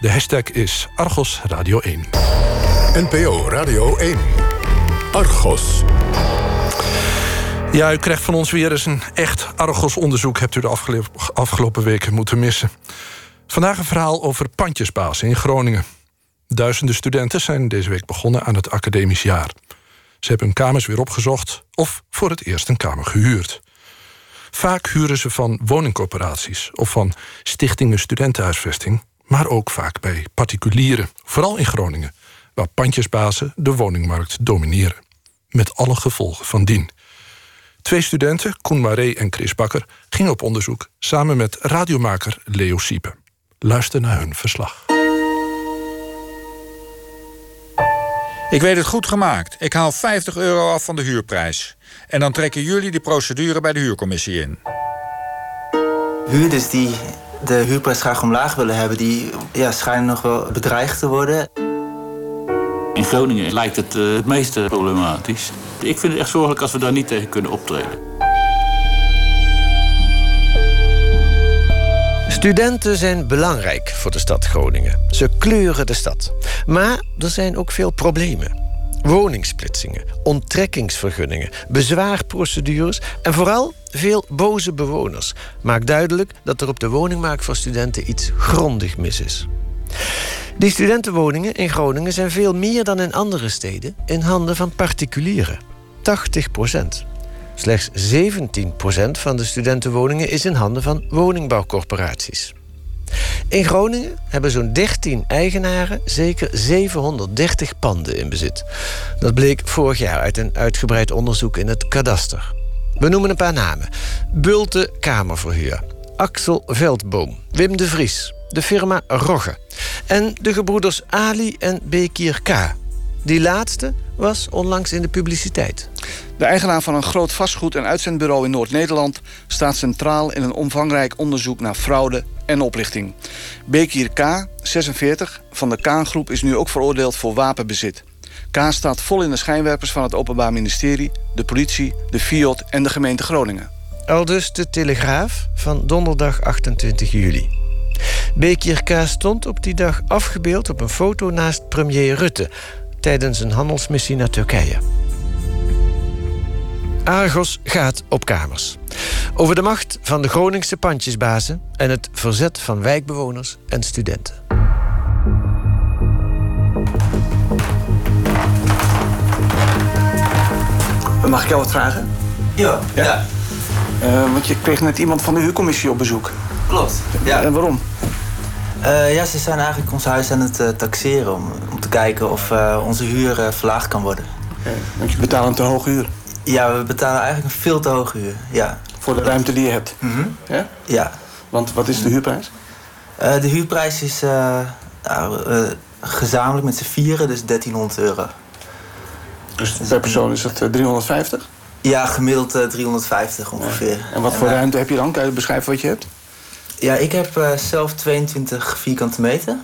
De hashtag is Argos Radio 1. NPO Radio 1. Argos. Ja, u krijgt van ons weer eens een echt Argos-onderzoek... hebt u de afgelopen weken moeten missen. Vandaag een verhaal over pandjesbazen in Groningen. Duizenden studenten zijn deze week begonnen aan het academisch jaar. Ze hebben hun kamers weer opgezocht of voor het eerst een kamer gehuurd. Vaak huren ze van woningcorporaties of van stichtingen studentenhuisvesting... maar ook vaak bij particulieren, vooral in Groningen... waar pandjesbazen de woningmarkt domineren. Met alle gevolgen van dien. Twee studenten, Koen Maré en Chris Bakker... gingen op onderzoek samen met radiomaker Leo Siepe. Luister naar hun verslag. Ik weet het goed gemaakt. Ik haal 50 euro af van de huurprijs. En dan trekken jullie de procedure bij de huurcommissie in. Huurders die de huurprijs graag omlaag willen hebben... die ja, schijnen nog wel bedreigd te worden. In Groningen lijkt het uh, het meest problematisch. Ik vind het echt zorgelijk als we daar niet tegen kunnen optreden. Studenten zijn belangrijk voor de stad Groningen. Ze kleuren de stad. Maar er zijn ook veel problemen. Woningsplitsingen, onttrekkingsvergunningen, bezwaarprocedures en vooral veel boze bewoners. Maakt duidelijk dat er op de woningmarkt voor studenten iets grondig mis is. Die studentenwoningen in Groningen zijn veel meer dan in andere steden in handen van particulieren. 80 procent. Slechts 17 procent van de studentenwoningen is in handen van woningbouwcorporaties. In Groningen hebben zo'n 13 eigenaren zeker 730 panden in bezit. Dat bleek vorig jaar uit een uitgebreid onderzoek in het kadaster. We noemen een paar namen. Bulte Kamerverhuur, Axel Veldboom, Wim de Vries, de firma Rogge en de gebroeders Ali en Bekir K. Die laatste was onlangs in de publiciteit. De eigenaar van een groot vastgoed- en uitzendbureau in Noord-Nederland staat centraal in een omvangrijk onderzoek naar fraude en oplichting. Bekir K, 46, van de K-groep is nu ook veroordeeld voor wapenbezit. K staat vol in de schijnwerpers van het Openbaar Ministerie, de politie, de FIOD en de gemeente Groningen. Al dus de Telegraaf van donderdag 28 juli. Bekir K stond op die dag afgebeeld op een foto naast premier Rutte tijdens een handelsmissie naar Turkije. Argos gaat op kamers. Over de macht van de Groningse pandjesbazen en het verzet van wijkbewoners en studenten. Mag ik jou wat vragen? Ja. ja. Uh, want je kreeg net iemand van de huurcommissie op bezoek. Klopt. Ja. En waarom? Uh, ja, ze zijn eigenlijk ons huis aan het uh, taxeren om, om te kijken of uh, onze huur verlaagd kan worden. Okay. Want je betaalt een te hoge huur? Ja, we betalen eigenlijk een veel te hoge huur. Ja. Voor de ruimte die je hebt? Mm -hmm. ja? ja. Want wat is de huurprijs? de huurprijs is nou, gezamenlijk met z'n vieren, dus 1300 euro. Dus per persoon is dat 350? Ja, gemiddeld 350 ongeveer. En wat voor en, ruimte heb je dan? Kan je beschrijven wat je hebt? Ja, ik heb uh, zelf 22 vierkante meter.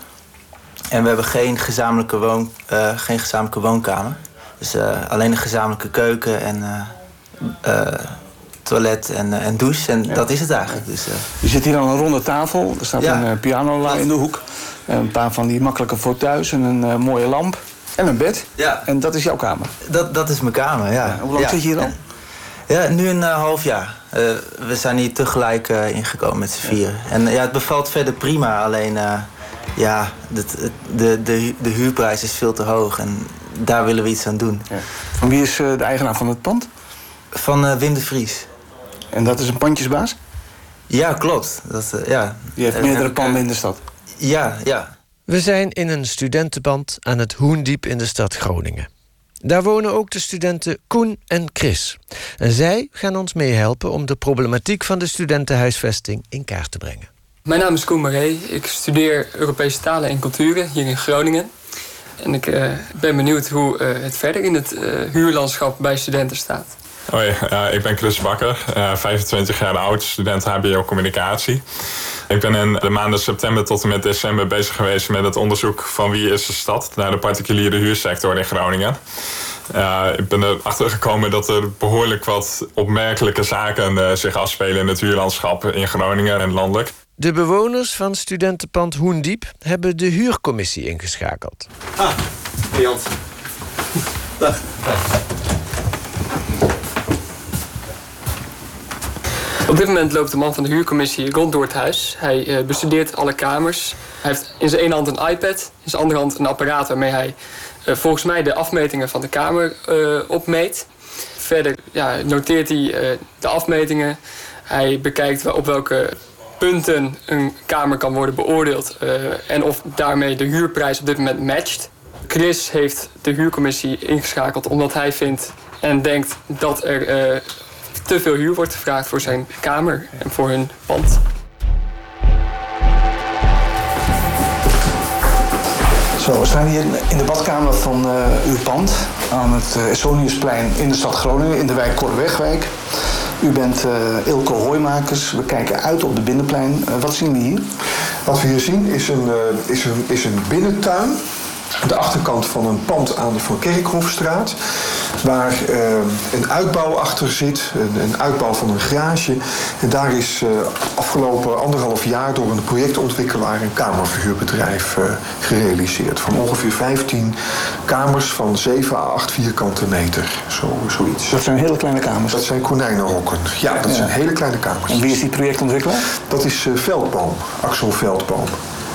En we hebben geen gezamenlijke, woon, uh, geen gezamenlijke woonkamer. Dus uh, alleen een gezamenlijke keuken en toilet en, en douche. En ja. dat is het eigenlijk. Dus, Je zit hier aan een ronde tafel. Er staat ja. een piano in de hoek. Een paar van die makkelijke fauteuils en een mooie lamp. En een bed. Ja. En dat is jouw kamer? Dat, dat is mijn kamer, ja. hoe lang zit je hier dan? Ja, nu een half jaar. Uh, we zijn hier tegelijk uh, ingekomen met z'n vieren. En ja, het bevalt verder prima. Alleen, ja, de, de, de, de huurprijs is veel te hoog. En daar willen we iets aan doen. Ja. Van wie is de eigenaar van het pand? Van Wim de Vries. En dat is een pandjesbaas? Ja, klopt. Dat, ja. Die heeft meerdere panden in de stad? Ja, ja. We zijn in een studentenband aan het Hoendiep in de stad Groningen. Daar wonen ook de studenten Koen en Chris. En zij gaan ons meehelpen om de problematiek van de studentenhuisvesting in kaart te brengen. Mijn naam is Koen Maree. Ik studeer Europese talen en culturen hier in Groningen. En ik uh, ben benieuwd hoe uh, het verder in het uh, huurlandschap bij studenten staat. Hoi, uh, ik ben Chris Bakker, uh, 25 jaar oud, student HBO Communicatie. Ik ben in de maanden september tot en met december bezig geweest met het onderzoek van wie is de stad naar de particuliere huursector in Groningen. Uh, ik ben erachter gekomen dat er behoorlijk wat opmerkelijke zaken zich afspelen in het huurlandschap in Groningen en landelijk. De bewoners van studentenpand Hoendiep hebben de huurcommissie ingeschakeld. Ah, Jans. Dag. Op dit moment loopt de man van de huurcommissie rond door het huis. Hij uh, bestudeert alle kamers. Hij heeft in zijn ene hand een iPad, in zijn andere hand een apparaat waarmee hij uh, volgens mij de afmetingen van de kamer uh, opmeet. Verder ja, noteert hij de afmetingen. Hij bekijkt op welke punten een kamer kan worden beoordeeld en of daarmee de huurprijs op dit moment matcht. Chris heeft de huurcommissie ingeschakeld omdat hij vindt en denkt dat er te veel huur wordt gevraagd voor zijn kamer en voor hun pand. Zo, we staan hier in de badkamer van uh, uw pand aan het uh, Esoniusplein in de stad Groningen, in de wijk Korrewegwijk. U bent uh, Ilko Hooimakers. We kijken uit op de binnenplein. wat zien we hier? Wat we hier zien is een, is een, is een binnentuin de achterkant van een pand aan de Van Kerkhofstraat. Waar uh, een uitbouw achter zit, een, een, uitbouw van een garage. En daar is uh, afgelopen anderhalf jaar door een projectontwikkelaar een kamerverhuurbedrijf uh, gerealiseerd. Van ongeveer 15 kamers van 7 à 8 vierkante meter, zo, zoiets. Dat zijn hele kleine kamers? Dat zijn konijnenhokken. Ja, dat ja. zijn hele kleine kamers. En wie is die projectontwikkelaar? Dat is Veldboom, Axel Veldboom.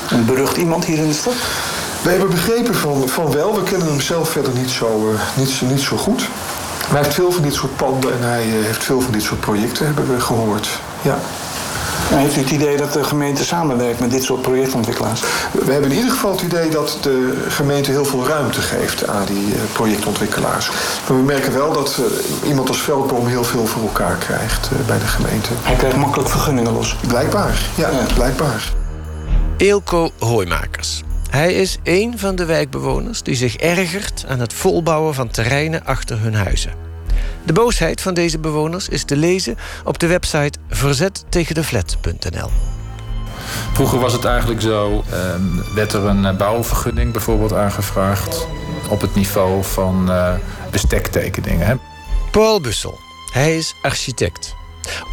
Een berucht iemand hier in de stad? We hebben begrepen van, van wel. We kennen hem zelf verder niet zo, uh, niet, niet zo goed. Maar hij heeft veel van dit soort panden en hij uh, heeft veel van dit soort projecten, hebben we gehoord. Ja. En heeft u het idee dat de gemeente samenwerkt met dit soort projectontwikkelaars? We hebben in ieder geval het idee dat de gemeente heel veel ruimte geeft aan die uh, projectontwikkelaars. Maar we merken wel dat iemand als Veldboom heel veel voor elkaar krijgt bij de gemeente. Hij krijgt makkelijk vergunningen los? Blijkbaar, ja, ja. blijkbaar. Eelco Hooimakers. Hij is één van de wijkbewoners die zich ergert aan het volbouwen van terreinen achter hun huizen. De boosheid van deze bewoners is te lezen op de website verzettegendeflat.nl. Vroeger was het eigenlijk zo, uh, werd er een bouwvergunning bijvoorbeeld aangevraagd op het niveau van uh, bestektekeningen. Hè? Paul Bussel, hij is architect.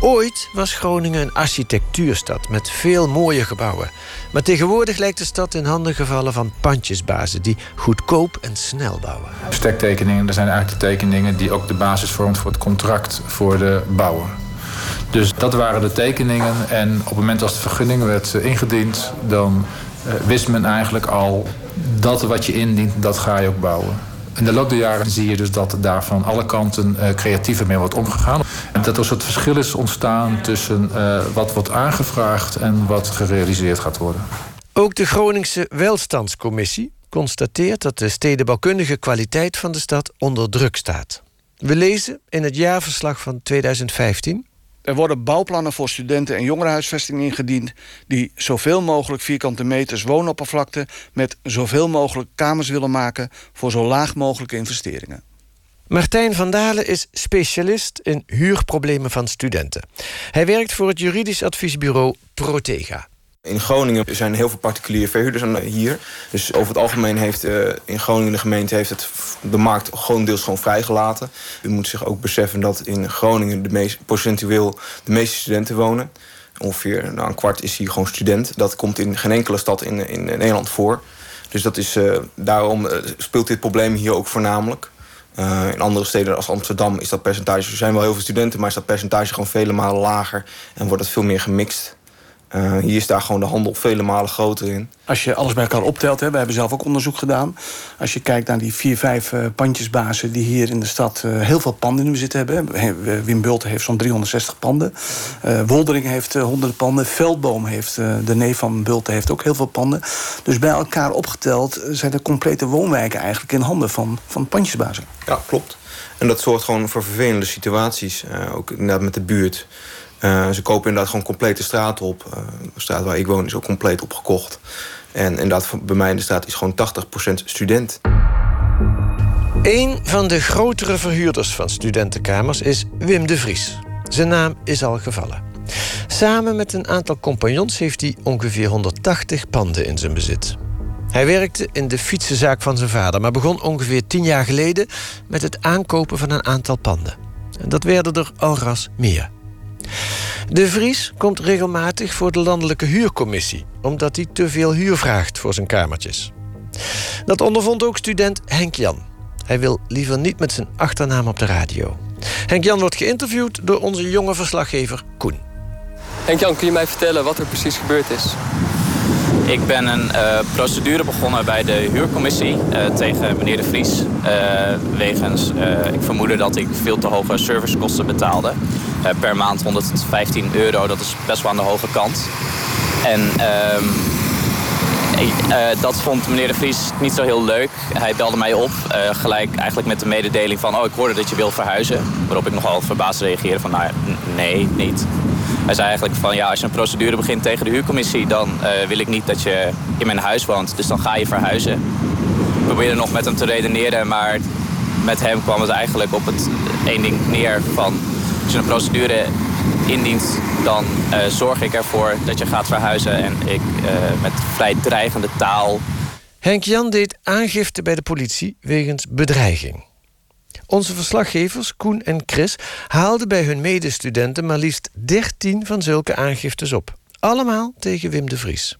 Ooit was Groningen een architectuurstad met veel mooie gebouwen. Maar tegenwoordig lijkt de stad in handen gevallen van pandjesbazen die goedkoop en snel bouwen. Stektekeningen, dat zijn eigenlijk de tekeningen die ook de basis vormt voor het contract voor de bouwer. Dus dat waren de tekeningen. En op het moment als de vergunning werd ingediend, dan uh, wist men eigenlijk al dat wat je indient, dat ga je ook bouwen. In de loop der jaren zie je dus dat daar van alle kanten uh, creatiever mee wordt omgegaan. En dat er soort verschil is ontstaan tussen uh, wat wordt aangevraagd en wat gerealiseerd gaat worden. Ook de Groningse Welstandscommissie constateert dat de stedenbouwkundige kwaliteit van de stad onder druk staat. We lezen in het jaarverslag van 2015 er worden bouwplannen voor studenten- en jongerenhuisvesting ingediend... die zoveel mogelijk vierkante meters woonoppervlakte... met zoveel mogelijk kamers willen maken voor zo laag mogelijke investeringen. Martijn van Dalen is specialist in huurproblemen van studenten. Hij werkt voor het juridisch adviesbureau Protega. In Groningen zijn heel veel particuliere verhuurders hier. Dus over het algemeen heeft uh, in Groningen de gemeente heeft het de markt gewoon deels gewoon vrijgelaten. U moet zich ook beseffen dat in Groningen de meest, procentueel de meeste studenten wonen. Ongeveer nou, een kwart is hier gewoon student. Dat komt in geen enkele stad in, in Nederland voor. Dus dat is, uh, daarom speelt dit probleem hier ook voornamelijk. In andere steden als Amsterdam is dat percentage... er zijn wel heel veel studenten, maar is dat percentage gewoon vele malen lager... en wordt het veel meer gemixt. Uh, hier is daar gewoon de handel vele malen groter in. Als je alles bij elkaar optelt, hè, we hebben zelf ook onderzoek gedaan. Als je kijkt naar die vier, vijf uh, pandjesbazen die hier in de stad uh, heel veel panden in bezit hebben. Wim Bult heeft zo'n 360 panden. Woldering heeft honderden panden. Veldboom heeft, de neef van Bulte heeft ook heel veel panden. Dus bij elkaar opgeteld zijn de complete woonwijken eigenlijk in handen van, van pandjesbazen. Ja, klopt. En dat zorgt gewoon voor vervelende situaties. ook inderdaad met de buurt. Uh, ze kopen inderdaad gewoon complete straat op. Uh, de straat waar ik woon is ook compleet opgekocht. En inderdaad, bij mij in de straat is gewoon 80% student. Een van de grotere verhuurders van studentenkamers is Wim de Vries. Zijn naam is al gevallen. Samen met een aantal compagnons heeft hij ongeveer 180 panden in zijn bezit. Hij werkte in de fietsenzaak van zijn vader, maar begon ongeveer 10 jaar geleden met het aankopen van een aantal panden. En dat werden er al ras meer. De Vries komt regelmatig voor de landelijke huurcommissie... omdat hij te veel huur vraagt voor zijn kamertjes. Dat ondervond ook student Henk Jan. Hij wil liever niet met zijn achternaam op de radio. Henk Jan wordt geïnterviewd door onze jonge verslaggever Koen. Henk Jan, kun je mij vertellen wat er precies gebeurd is? Ik ben een uh, procedure begonnen bij de huurcommissie uh, tegen meneer De Vries. Uh, wegens, ik vermoedde dat ik veel te hoge servicekosten betaalde. per maand 115 euro, dat is best wel aan de hoge kant. En ehm, dat vond meneer De Vries niet zo heel leuk. Hij belde mij op, gelijk eigenlijk met de mededeling van... oh, ik hoorde dat je wil verhuizen. Waarop ik nogal verbaasd reageerde van, nou nee, niet. Hij zei eigenlijk van ja, als je een procedure begint tegen de huurcommissie, dan uh, wil ik niet dat je in mijn huis woont. Dus dan ga je verhuizen. Ik probeerde nog met hem te redeneren, maar met hem kwam het eigenlijk op het één ding neer van als je een procedure indient, dan uh, zorg ik ervoor dat je gaat verhuizen. En ik uh, met vrij dreigende taal. Henk Jan deed aangifte bij de politie wegens bedreiging. Onze verslaggevers, Koen en Chris, haalden bij hun medestudenten maar liefst 13 van zulke aangiftes op. Allemaal tegen Wim de Vries.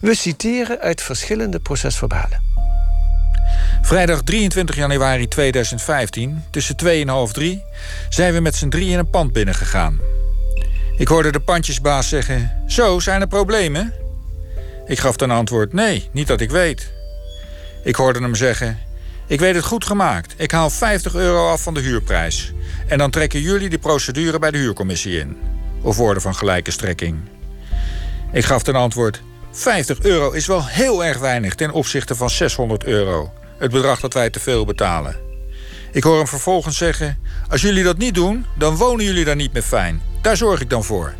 We citeren uit verschillende procesverbalen. Vrijdag 23 januari 2015, tussen 2 en half 3, zijn we met z'n drie in een pand binnengegaan. Ik hoorde de pandjesbaas zeggen: Zo, zijn er problemen? Ik gaf ten antwoord: Nee, niet dat ik weet. Ik hoorde hem zeggen: ik weet het goed gemaakt. Ik haal 50 euro af van de huurprijs. En dan trekken jullie die procedure bij de huurcommissie in. Of woorden van gelijke strekking. Ik gaf ten antwoord: 50 euro is wel heel erg weinig ten opzichte van 600 euro. Het bedrag dat wij te veel betalen. Ik hoor hem vervolgens zeggen: Als jullie dat niet doen, dan wonen jullie daar niet meer fijn. Daar zorg ik dan voor.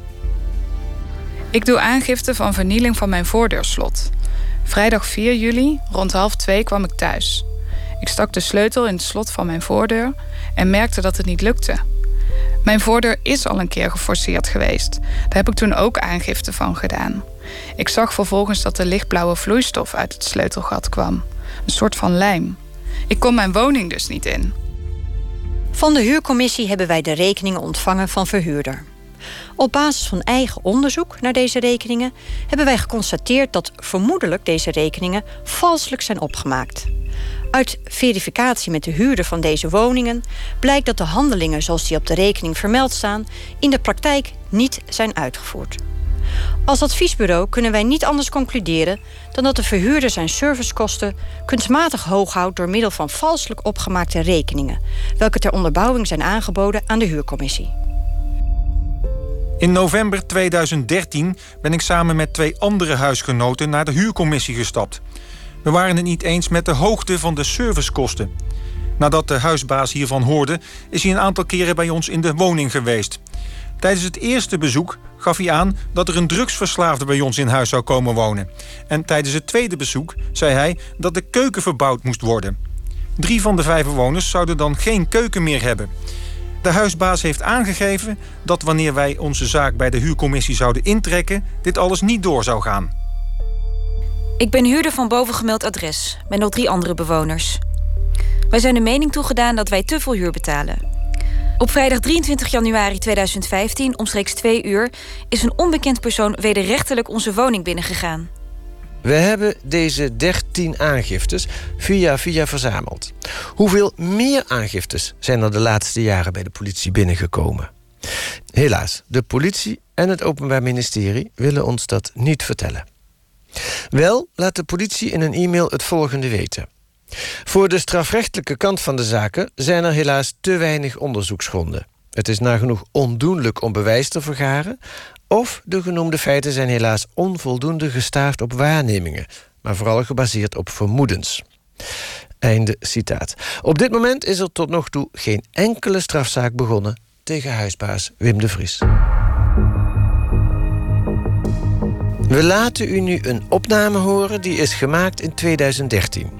Ik doe aangifte van vernieling van mijn voordeurslot. Vrijdag 4 juli, rond half twee, kwam ik thuis. Ik stak de sleutel in het slot van mijn voordeur en merkte dat het niet lukte. Mijn voordeur is al een keer geforceerd geweest. Daar heb ik toen ook aangifte van gedaan. Ik zag vervolgens dat er lichtblauwe vloeistof uit het sleutelgat kwam. Een soort van lijm. Ik kon mijn woning dus niet in. Van de huurcommissie hebben wij de rekeningen ontvangen van verhuurder. Op basis van eigen onderzoek naar deze rekeningen hebben wij geconstateerd dat vermoedelijk deze rekeningen valselijk zijn opgemaakt. Uit verificatie met de huurder van deze woningen blijkt dat de handelingen zoals die op de rekening vermeld staan in de praktijk niet zijn uitgevoerd. Als adviesbureau kunnen wij niet anders concluderen dan dat de verhuurder zijn servicekosten kunstmatig hoog houdt door middel van valselijk opgemaakte rekeningen, welke ter onderbouwing zijn aangeboden aan de huurcommissie. In november 2013 ben ik samen met twee andere huisgenoten naar de huurcommissie gestapt. We waren het niet eens met de hoogte van de servicekosten. Nadat de huisbaas hiervan hoorde, is hij een aantal keren bij ons in de woning geweest. Tijdens het eerste bezoek gaf hij aan dat er een drugsverslaafde bij ons in huis zou komen wonen. En tijdens het tweede bezoek zei hij dat de keuken verbouwd moest worden. Drie van de vijf bewoners zouden dan geen keuken meer hebben. De huisbaas heeft aangegeven dat wanneer wij onze zaak bij de huurcommissie zouden intrekken, dit alles niet door zou gaan. Ik ben huurder van bovengemeld adres, met nog drie andere bewoners. Wij zijn de mening toegedaan dat wij te veel huur betalen. Op vrijdag 23 januari 2015, omstreeks twee uur, is een onbekend persoon wederrechtelijk onze woning binnengegaan. We hebben deze 13 aangiftes via via verzameld. Hoeveel meer aangiftes zijn er de laatste jaren bij de politie binnengekomen? Helaas, de politie en het Openbaar Ministerie willen ons dat niet vertellen. Wel laat de politie in een e-mail het volgende weten. Voor de strafrechtelijke kant van de zaken zijn er helaas te weinig onderzoeksgronden. Het is nagenoeg ondoenlijk om bewijs te vergaren, of de genoemde feiten zijn helaas onvoldoende gestaafd op waarnemingen, maar vooral gebaseerd op vermoedens. Einde citaat. Op dit moment is er tot nog toe geen enkele strafzaak begonnen tegen huisbaas Wim de Vries. We laten u nu een opname horen die is gemaakt in 2013.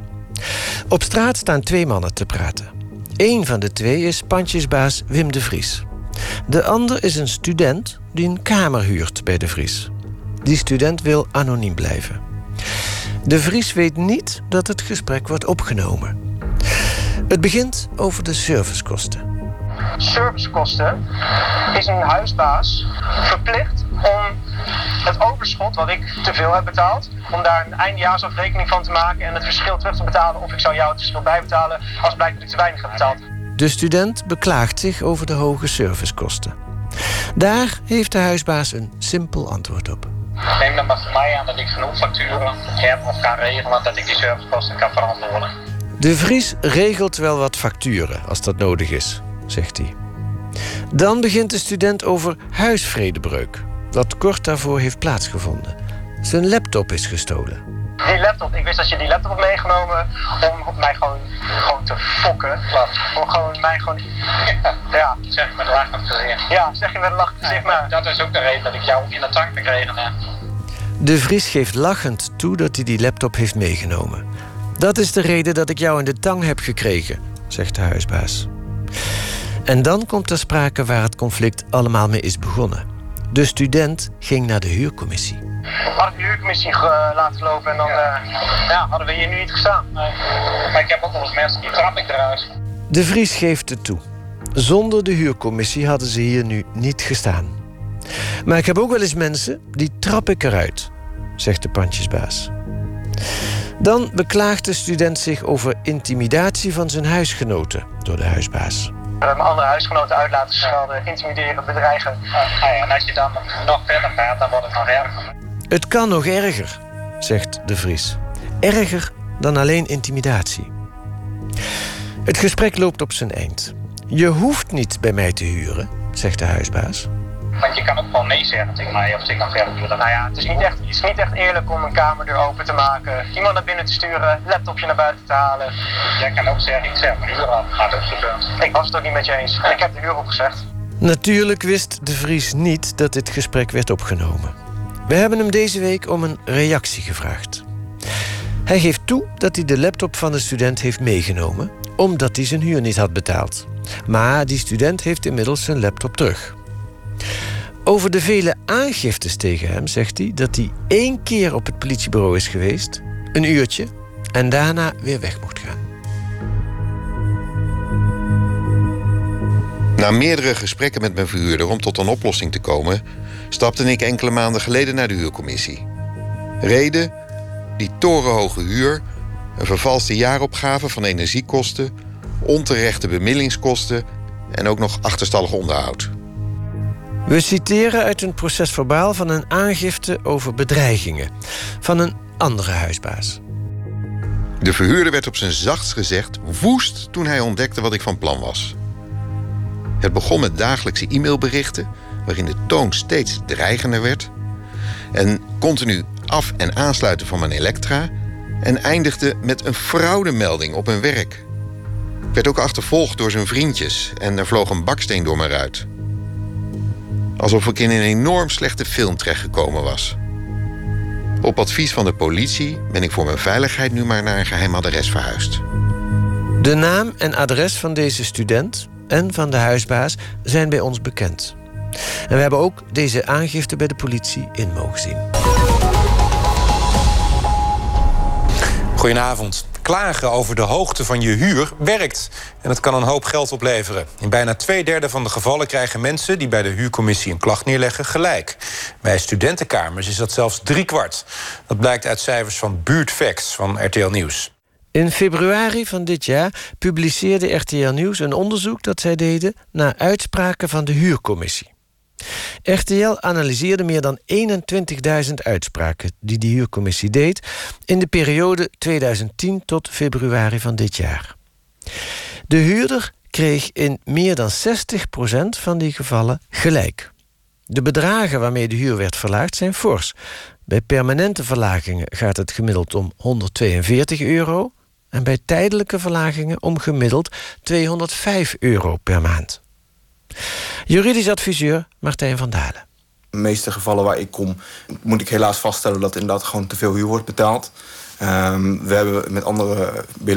Op straat staan twee mannen te praten. Eén van de twee is pandjesbaas Wim de Vries. De ander is een student die een kamer huurt bij de Vries. Die student wil anoniem blijven. De Vries weet niet dat het gesprek wordt opgenomen. Het begint over de servicekosten. servicekosten is een huisbaas verplicht om het overschot wat ik te veel heb betaald, om daar een eindejaarsafrekening van te maken en het verschil terug te betalen of ik zou jou het verschil bijbetalen als blijkt dat ik te weinig heb betaald. De student beklaagt zich over de hoge servicekosten. Daar heeft de huisbaas een simpel antwoord op. Neem dan maar voor mij aan dat ik genoeg facturen heb of kan regelen dat ik die servicekosten kan verantwoorden. De Vries regelt wel wat facturen als dat nodig is, zegt hij. Dan begint de student over huisvredebreuk, dat kort daarvoor heeft plaatsgevonden. Zijn laptop is gestolen. Die laptop, ik wist dat je die laptop had meegenomen om mij gewoon, gewoon te fokken. Om gewoon mij gewoon. Ja, zeg ik met een lachend gezicht. Ja, zeg je met een lachend gezicht, maar. Dat is ook de reden dat ik jou in de tank gekregen heb. De Vries geeft lachend toe dat hij die laptop heeft meegenomen. Dat is de reden dat ik jou in de tang heb gekregen, zegt de huisbaas. En dan komt er sprake waar het conflict allemaal mee is begonnen. De student ging naar de huurcommissie. Had ik de huurcommissie laten lopen en dan ja. ja. hadden we hier nu niet gestaan. Maar ik heb ook wel eens mensen die trap ik eruit. De Vries geeft het toe. Zonder de huurcommissie hadden ze hier nu niet gestaan. Maar ik heb ook wel eens mensen die trap ik eruit, zegt de pandjesbaas. Dan beklaagt de student zich over intimidatie van zijn huisgenoten door de huisbaas. Hebben andere huisgenoten uit laten schelden, intimideren, bedreigen. Ja, en als je dan nog verder gaat, dan wordt het nog erger. Het kan nog erger, zegt de Vries. Erger dan alleen intimidatie. Het gesprek loopt op zijn eind. Je hoeft niet bij mij te huren, zegt de huisbaas. Want je kan ook gewoon nee zeggen tegen mij of kan verder huren. Nou ja, het is, niet echt, het is niet echt eerlijk om een kamerdeur open te maken, iemand naar binnen te sturen, laptopje naar buiten te halen. Jij kan ook zeggen, ik zeg mijn huur af. Had ook gekund. Ik was het ook niet met je eens. En ik heb de huur opgezegd. Natuurlijk wist de Vries niet dat dit gesprek werd opgenomen. We hebben hem deze week om een reactie gevraagd. Hij geeft toe dat hij de laptop van de student heeft meegenomen, omdat hij zijn huur niet had betaald. Maar die student heeft inmiddels zijn laptop terug. Over de vele aangiftes tegen hem zegt hij dat hij één keer op het politiebureau is geweest, een uurtje, en daarna weer weg mocht gaan. Na meerdere gesprekken met mijn verhuurder om tot een oplossing te komen, stapte ik enkele maanden geleden naar de huurcommissie. Reden: die torenhoge huur, een vervalste jaaropgave van energiekosten, onterechte bemiddelingskosten en ook nog achterstallig onderhoud. We citeren uit een procesverbaal van een aangifte over bedreigingen van een andere huisbaas. De verhuurder werd op zijn zachtst gezegd woest toen hij ontdekte wat ik van plan was. Het begon met dagelijkse e-mailberichten waarin de toon steeds dreigender werd en continu af- en aansluiten van mijn elektra en eindigde met een fraudemelding op mijn werk. Ik werd ook achtervolgd door zijn vriendjes en er vloog een baksteen door mijn ruit. Alsof ik in een enorm slechte film terechtgekomen was. Op advies van de politie ben ik voor mijn veiligheid nu maar naar een geheim adres verhuisd. De naam en adres van deze student en van de huisbaas zijn bij ons bekend. En we hebben ook deze aangifte bij de politie in mogen zien. Goedenavond. Klagen over de hoogte van je huur werkt. En het kan een hoop geld opleveren. In bijna twee derde van de gevallen krijgen mensen die bij de huurcommissie een klacht neerleggen gelijk. Bij studentenkamers is dat zelfs driekwart. Dat blijkt uit cijfers van Buurtfacts van RTL Nieuws. In februari van dit jaar publiceerde RTL Nieuws een onderzoek dat zij deden naar uitspraken van de huurcommissie. RTL analyseerde meer dan 21.000 uitspraken die de huurcommissie deed in de periode 2010 tot februari van dit jaar. De huurder kreeg in meer dan 60% van die gevallen gelijk. De bedragen waarmee de huur werd verlaagd zijn fors. Bij permanente verlagingen gaat het gemiddeld om 142 euro en bij tijdelijke verlagingen om gemiddeld 205 euro per maand. Juridisch adviseur Martijn van Dalen. De meeste gevallen waar ik kom, moet ik helaas vaststellen dat inderdaad gewoon te veel huur wordt betaald. Um, we hebben met andere uh,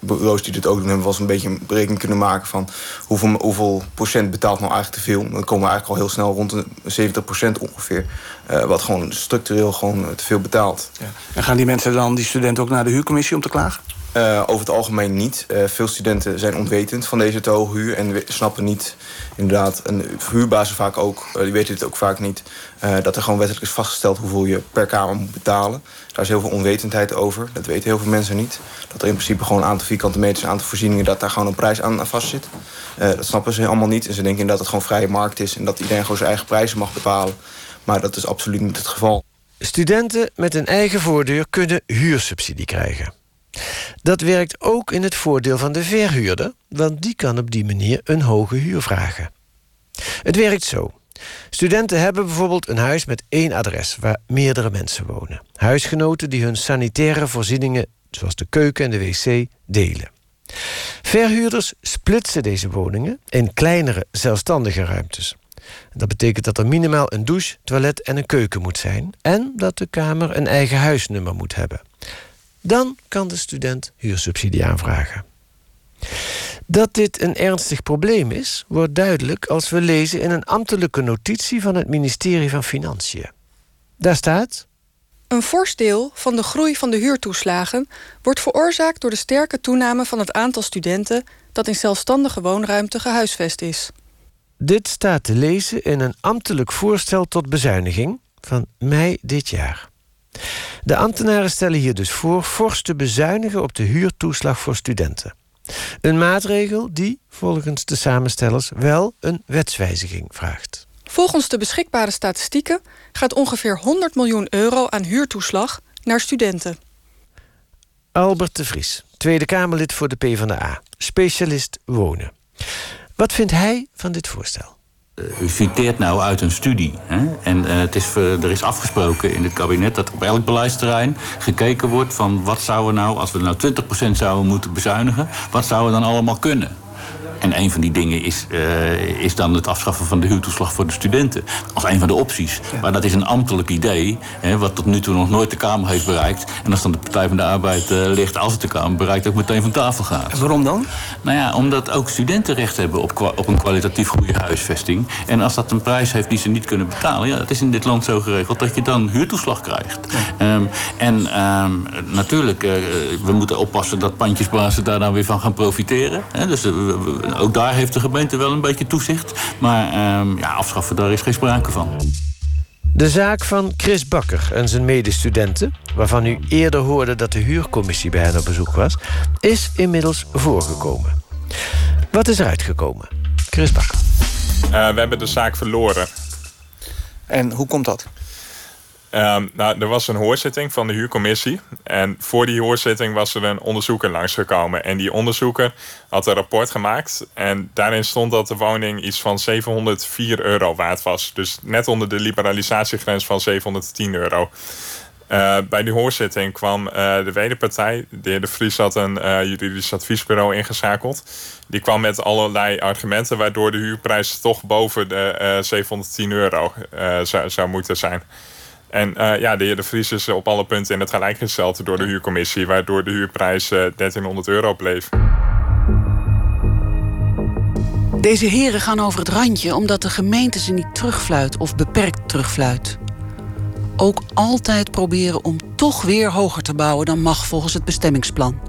bureaus die dit ook doen, hebben we wel eens een beetje een berekening kunnen maken van hoeveel, hoeveel procent betaalt nou eigenlijk te veel. Dan komen we eigenlijk al heel snel rond de 70 procent ongeveer. Uh, wat gewoon structureel gewoon te veel betaalt. Ja. En gaan die mensen dan, die studenten, ook naar de huurcommissie om te klagen? Uh, over het algemeen niet. Uh, veel studenten zijn onwetend van deze te hoge huur en snappen niet, inderdaad, een huurbazen vaak ook, uh, die weten dit ook vaak niet, dat er gewoon wettelijk is vastgesteld hoeveel je per kamer moet betalen. Daar is heel veel onwetendheid over. Dat weten heel veel mensen niet. Dat er in principe gewoon een aantal vierkante meters, een aantal voorzieningen, dat daar gewoon een prijs aan, aan vast zit. dat snappen ze allemaal niet. En ze denken dat het gewoon vrije markt is en dat iedereen gewoon zijn eigen prijzen mag bepalen. Maar dat is absoluut niet het geval. Studenten met een eigen voordeur kunnen huursubsidie krijgen. Dat werkt ook in het voordeel van de verhuurder, want die kan op die manier een hoge huur vragen. Het werkt zo. Studenten hebben bijvoorbeeld een huis met één adres waar meerdere mensen wonen. Huisgenoten die hun sanitaire voorzieningen, zoals de keuken en de wc, delen. Verhuurders splitsen deze woningen in kleinere zelfstandige ruimtes. Dat betekent dat er minimaal een douche, toilet en een keuken moet zijn en dat de kamer een eigen huisnummer moet hebben. Dan kan de student huursubsidie aanvragen. Dat dit een ernstig probleem is, wordt duidelijk als we lezen in een ambtelijke notitie van het ministerie van Financiën. Daar staat. Een fors deel van de groei van de huurtoeslagen wordt veroorzaakt door de sterke toename van het aantal studenten dat in zelfstandige woonruimte gehuisvest is. Dit staat te lezen in een ambtelijk voorstel tot bezuiniging van mei dit jaar. De ambtenaren stellen hier dus voor fors te bezuinigen op de huurtoeslag voor studenten. Een maatregel die, volgens de samenstellers, wel een wetswijziging vraagt. Volgens de beschikbare statistieken gaat ongeveer 100 miljoen euro aan huurtoeslag naar studenten. Albert de Vries, Tweede Kamerlid voor de PvdA, specialist wonen. Wat vindt hij van dit voorstel? Eh, u citeert nou uit een studie. Hè? En uh, het is, er is afgesproken in het kabinet dat op elk beleidsterrein gekeken wordt van wat zou er nou, als we nou 20% zouden moeten bezuinigen, wat zou er dan allemaal kunnen? En een van die dingen is, uh, is dan het afschaffen van de huurtoeslag voor de studenten. Als een van de opties. Maar dat is een ambtelijk idee, hè, wat tot nu toe nog nooit de Kamer heeft bereikt. En als dan de Partij van de Arbeid uh, ligt, als het de Kamer bereikt, ook meteen van tafel gaat. En waarom dan? Nou ja, omdat ook studenten recht hebben op, op een kwalitatief goede huisvesting. En als dat een prijs heeft die ze niet kunnen betalen, ja, dat is in dit land zo geregeld dat je dan huurtoeslag krijgt. Ja. Um, en um, natuurlijk, uh, we moeten oppassen dat pandjesbazen daar dan weer van gaan profiteren. Hè, dus ook daar heeft de gemeente wel een beetje toezicht. Maar uh, ja, afschaffen, daar is geen sprake van. De zaak van Chris Bakker en zijn medestudenten... waarvan u eerder hoorde dat de huurcommissie bij hen op bezoek was... is inmiddels voorgekomen. Wat is er uitgekomen? Chris Bakker. Uh, we hebben de zaak verloren. En hoe komt dat? Um, nou, er was een hoorzitting van de huurcommissie. En voor die hoorzitting was er een onderzoeker langsgekomen. En die onderzoeker had een rapport gemaakt. En daarin stond dat de woning iets van 704 euro waard was. Dus net onder de liberalisatiegrens van 710 euro. Uh, bij die hoorzitting kwam uh, de wederpartij, de heer De Vries had een uh, juridisch adviesbureau ingezakeld. Die kwam met allerlei argumenten waardoor de huurprijs toch boven de 710 euro zou, zou moeten zijn. En uh, ja, de heer De Vries is op alle punten in het gelijk gesteld door de huurcommissie, waardoor de huurprijs uh, 1300 euro bleef. Deze heren gaan over het randje omdat de gemeente ze niet terugfluit of beperkt terugfluit. Ook altijd proberen om toch weer hoger te bouwen dan mag volgens het bestemmingsplan.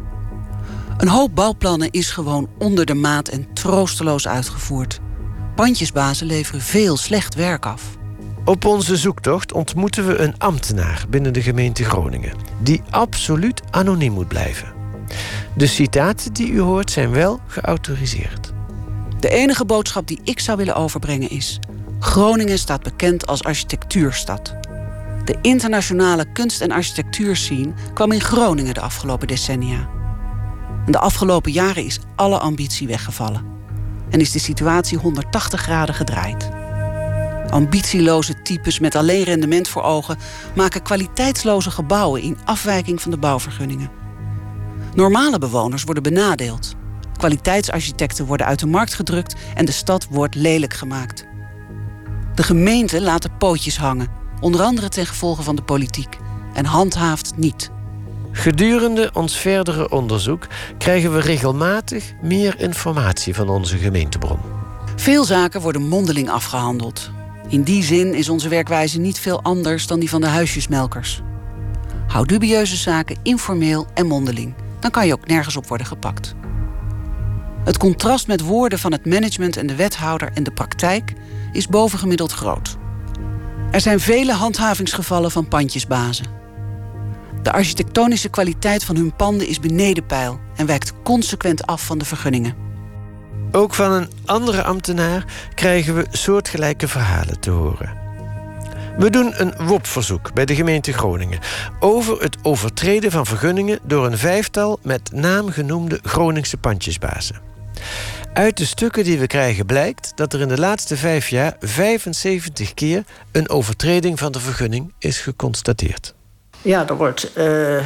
Een hoop bouwplannen is gewoon onder de maat en troosteloos uitgevoerd. Pandjesbazen leveren veel slecht werk af. Op onze zoektocht ontmoeten we een ambtenaar binnen de gemeente Groningen... die absoluut anoniem moet blijven. De citaten die u hoort zijn wel geautoriseerd. De enige boodschap die ik zou willen overbrengen is... Groningen staat bekend als architectuurstad. De internationale kunst- en architectuurscene kwam in Groningen de afgelopen decennia. En de afgelopen jaren is alle ambitie weggevallen. En is de situatie 180 graden gedraaid. Ambitieloze types met alleen rendement voor ogen maken kwaliteitsloze gebouwen in afwijking van de bouwvergunningen. Normale bewoners worden benadeeld. Kwaliteitsarchitecten worden uit de markt gedrukt en de stad wordt lelijk gemaakt. De gemeente laat de pootjes hangen, onder andere ten gevolge van de politiek, en handhaaft niet. Gedurende ons verdere onderzoek krijgen we regelmatig meer informatie van onze gemeentebron. Veel zaken worden mondeling afgehandeld. In die zin is onze werkwijze niet veel anders dan die van de huisjesmelkers. Hou dubieuze zaken informeel en mondeling. dan kan je ook nergens op worden gepakt. Het contrast met woorden van het management en de wethouder en de praktijk is bovengemiddeld groot. Er zijn vele handhavingsgevallen van pandjesbazen. De architectonische kwaliteit van hun panden is beneden peil en wijkt consequent af van de vergunningen. Ook van een andere ambtenaar krijgen we soortgelijke verhalen te horen. We doen een WOP-verzoek bij de gemeente Groningen over het overtreden van vergunningen door een vijftal met naam genoemde Groningse pandjesbazen. Uit de stukken die we krijgen blijkt dat er in de laatste vijf jaar 75 keer een overtreding van de vergunning is geconstateerd. Ja, er wordt uh,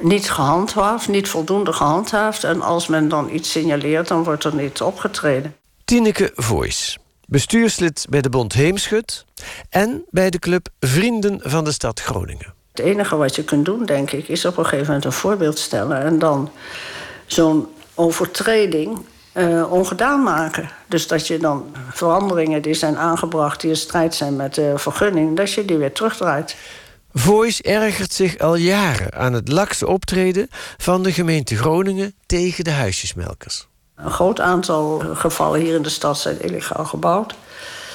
niet gehandhaafd, niet voldoende gehandhaafd. En als men dan iets signaleert, dan wordt er niet opgetreden. Tineke Voice, bestuurslid bij de Bond Heemschut en bij de club Vrienden van de Stad Groningen. Het enige wat je kunt doen, denk ik, is op een gegeven moment een voorbeeld stellen en dan zo'n overtreding uh, ongedaan maken. Dus dat je dan veranderingen die zijn aangebracht die in strijd zijn met de vergunning, dat je die weer terugdraait. Voice ergert zich al jaren aan het lakse optreden van de gemeente Groningen tegen de huisjesmelkers. Een groot aantal gevallen hier in de stad zijn illegaal gebouwd.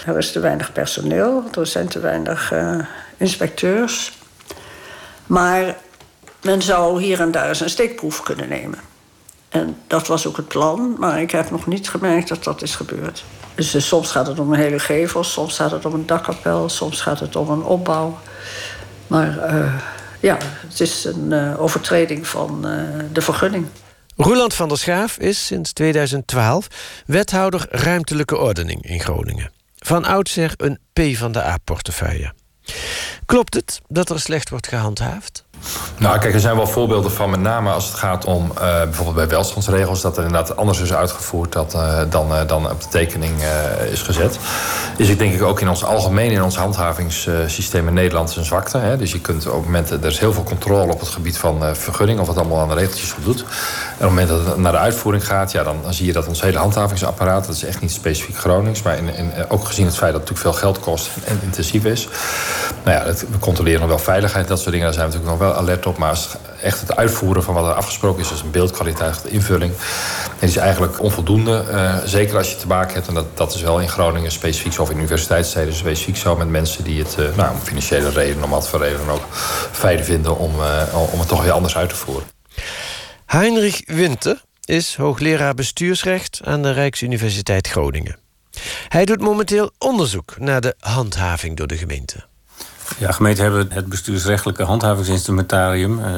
Er is te weinig personeel, er zijn te weinig uh, inspecteurs. Maar men zou hier en daar eens een steekproef kunnen nemen. En dat was ook het plan, maar ik heb nog niet gemerkt dat dat is gebeurd. Dus uh, soms gaat het om een hele gevel, soms gaat het om een dakkapel, soms gaat het om een opbouw. Maar uh, ja, het is een uh, overtreding van de vergunning. Roeland van der Schaaf is sinds 2012 wethouder ruimtelijke ordening in Groningen. Van oudsher een P van de A-portefeuille. Klopt het dat er slecht wordt gehandhaafd? Nou, kijk, er zijn wel voorbeelden van, met name als het gaat om uh, bijvoorbeeld bij welstandsregels, dat er inderdaad anders is uitgevoerd dat, uh, dan, uh, dan op de tekening is gezet. Is ik denk ik ook in ons algemeen, in ons handhavingssysteem in Nederland, een zwakte. Hè? Dus je kunt op momenten, er is heel veel controle op het gebied van vergunning, of het allemaal aan de regeltjes voldoet. En op het moment dat het naar de uitvoering gaat, ja, dan, zie je dat ons hele handhavingsapparaat, dat is echt niet specifiek Gronings, maar in, ook gezien het feit dat het natuurlijk veel geld kost en intensief is. Nou ja, het, we controleren nog wel veiligheid, dat soort dingen, daar zijn we natuurlijk nog wel alert op. Maar echt het uitvoeren van wat er afgesproken is, dus een beeldkwaliteit, de invulling, dat is eigenlijk onvoldoende. Uh, zeker als je te maken hebt, en dat, dat is wel in Groningen specifiek zo, of in universiteitssteden specifiek zo, met mensen die het uh, nou, om financiële redenen, om wat voor redenen ook, fijn vinden om, uh, om het toch weer anders uit te voeren. Heinrich Winter is hoogleraar bestuursrecht aan de Rijksuniversiteit Groningen. Hij doet momenteel onderzoek naar de handhaving door de gemeente. Ja, gemeenten hebben het bestuursrechtelijke handhavingsinstrumentarium, eh,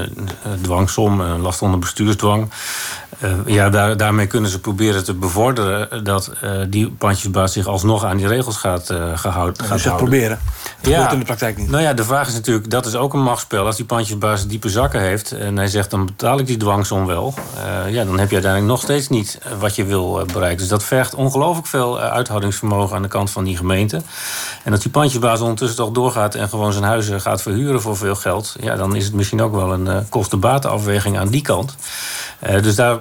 dwangsom, uh, last onder bestuursdwang. Uh, ja, daar, daarmee kunnen ze proberen te bevorderen dat uh, die pandjesbaas zich alsnog aan die regels gaat, uh, gehoud, ja, gaat dus proberen. Dat ja, in de praktijk niet. Nou ja, de vraag is natuurlijk, dat is ook een machtsspel. Als die pandjesbaas diepe zakken heeft en hij zegt dan betaal ik die dwangsom wel, ja, dan heb je uiteindelijk nog steeds niet wat je wil bereiken. Dus dat vergt ongelooflijk veel uithoudingsvermogen aan de kant van die gemeente. En dat die pandjesbaas ondertussen toch doorgaat en gewoon zijn huizen gaat verhuren voor veel geld, ja, dan is het misschien ook wel een kosten-batenafweging aan die kant. dus daar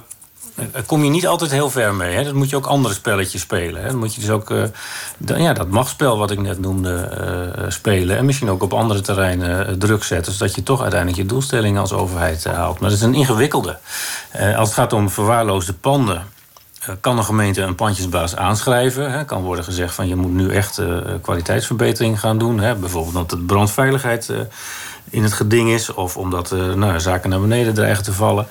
kom je niet altijd heel ver mee. Hè? Dat moet je ook andere spelletjes spelen. Hè? Dan moet je dus ook uh, ja, dat machtsspel wat ik net noemde uh, spelen. En misschien ook op andere terreinen uh, druk zetten. Zodat je toch uiteindelijk je doelstellingen als overheid haalt. Maar dat is een ingewikkelde. als het gaat om verwaarloosde panden kan een gemeente een pandjesbaas aanschrijven. Hè. Kan worden gezegd van je moet nu echt uh, kwaliteitsverbetering gaan doen. Hè. Bijvoorbeeld dat de brandveiligheid uh, in het geding is. Of omdat uh, nou, zaken naar beneden dreigen te vallen.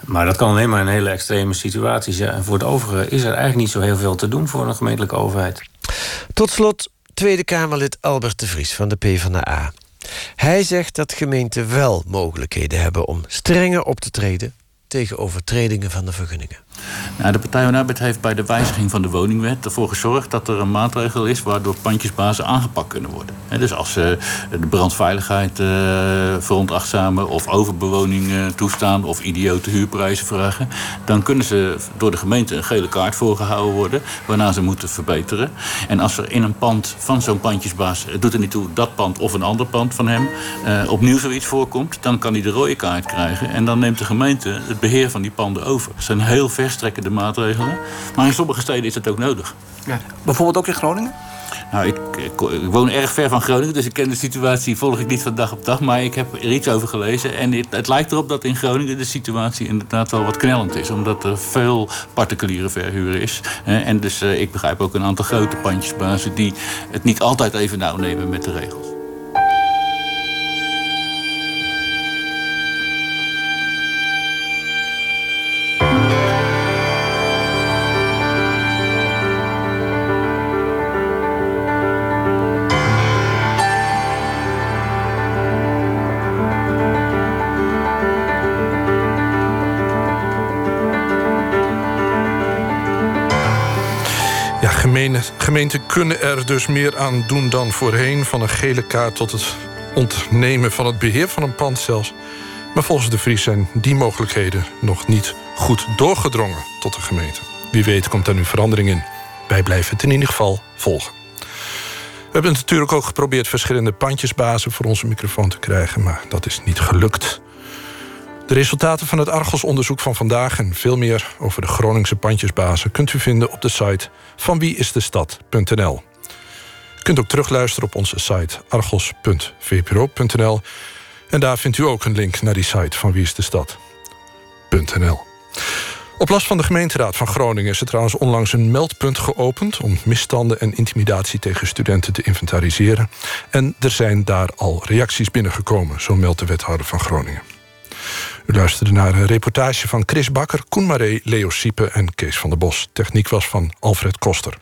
Maar dat kan alleen maar in hele extreme situaties. En voor het overige is er eigenlijk niet zo heel veel te doen voor een gemeentelijke overheid. Tot slot Tweede Kamerlid Albert de Vries van de PvdA. Hij zegt dat gemeenten wel mogelijkheden hebben om strenger op te treden tegen overtredingen van de vergunningen. Nou, de Partij van de Arbeid heeft bij de wijziging van de woningwet ervoor gezorgd dat er een maatregel is waardoor pandjesbazen aangepakt kunnen worden. Dus als ze de brandveiligheid uh, of overbewoning uh, toestaan of idiote huurprijzen vragen, dan kunnen ze door de gemeente een gele kaart voorgehouden worden waarna ze moeten verbeteren. En als er in een pand van zo'n pandjesbaas, het doet er niet toe dat pand of een ander pand van hem, uh, opnieuw zoiets voorkomt, dan kan hij de rode kaart krijgen en dan neemt de gemeente het beheer van die panden over. Dat zijn heel verstrekkende maatregelen. Maar in sommige steden is dat ook nodig. Ja. Bijvoorbeeld ook in Groningen? Nou, ik, ik, ik, woon erg ver van Groningen, dus ik ken de situatie, volg ik niet van dag op dag. Maar ik heb er iets over gelezen. En het, het lijkt erop dat in Groningen de situatie inderdaad wel wat knellend is. Omdat er veel particuliere verhuur is. En dus ik begrijp ook een aantal grote pandjesbazen die het niet altijd even nauw nemen met de regels. Gemeenten kunnen er dus meer aan doen dan voorheen... van een gele kaart tot het ontnemen van het beheer van een pand zelfs. Maar volgens de Vries zijn die mogelijkheden nog niet goed doorgedrongen tot de gemeente. Wie weet komt daar nu verandering in. Wij blijven het in ieder geval volgen. We hebben natuurlijk ook geprobeerd verschillende pandjesbazen voor onze microfoon te krijgen, maar dat is niet gelukt. De resultaten van het Argos-onderzoek van vandaag en veel meer over de Groningse pandjesbazen kunt u vinden op de site van wieisdestad.nl. U kunt ook terugluisteren op onze site argos.vpro.nl en daar vindt u ook een link naar die site van wieisdestad.nl. Op last van de gemeenteraad van Groningen is er trouwens onlangs een meldpunt geopend om misstanden en intimidatie tegen studenten te inventariseren. En er zijn daar al reacties binnengekomen, zo meldt de wethouder van Groningen. U luisterde naar een reportage van Chris Bakker, Koen Maree, Leo Siepe en Kees van der Bos. Techniek was van Alfred Koster.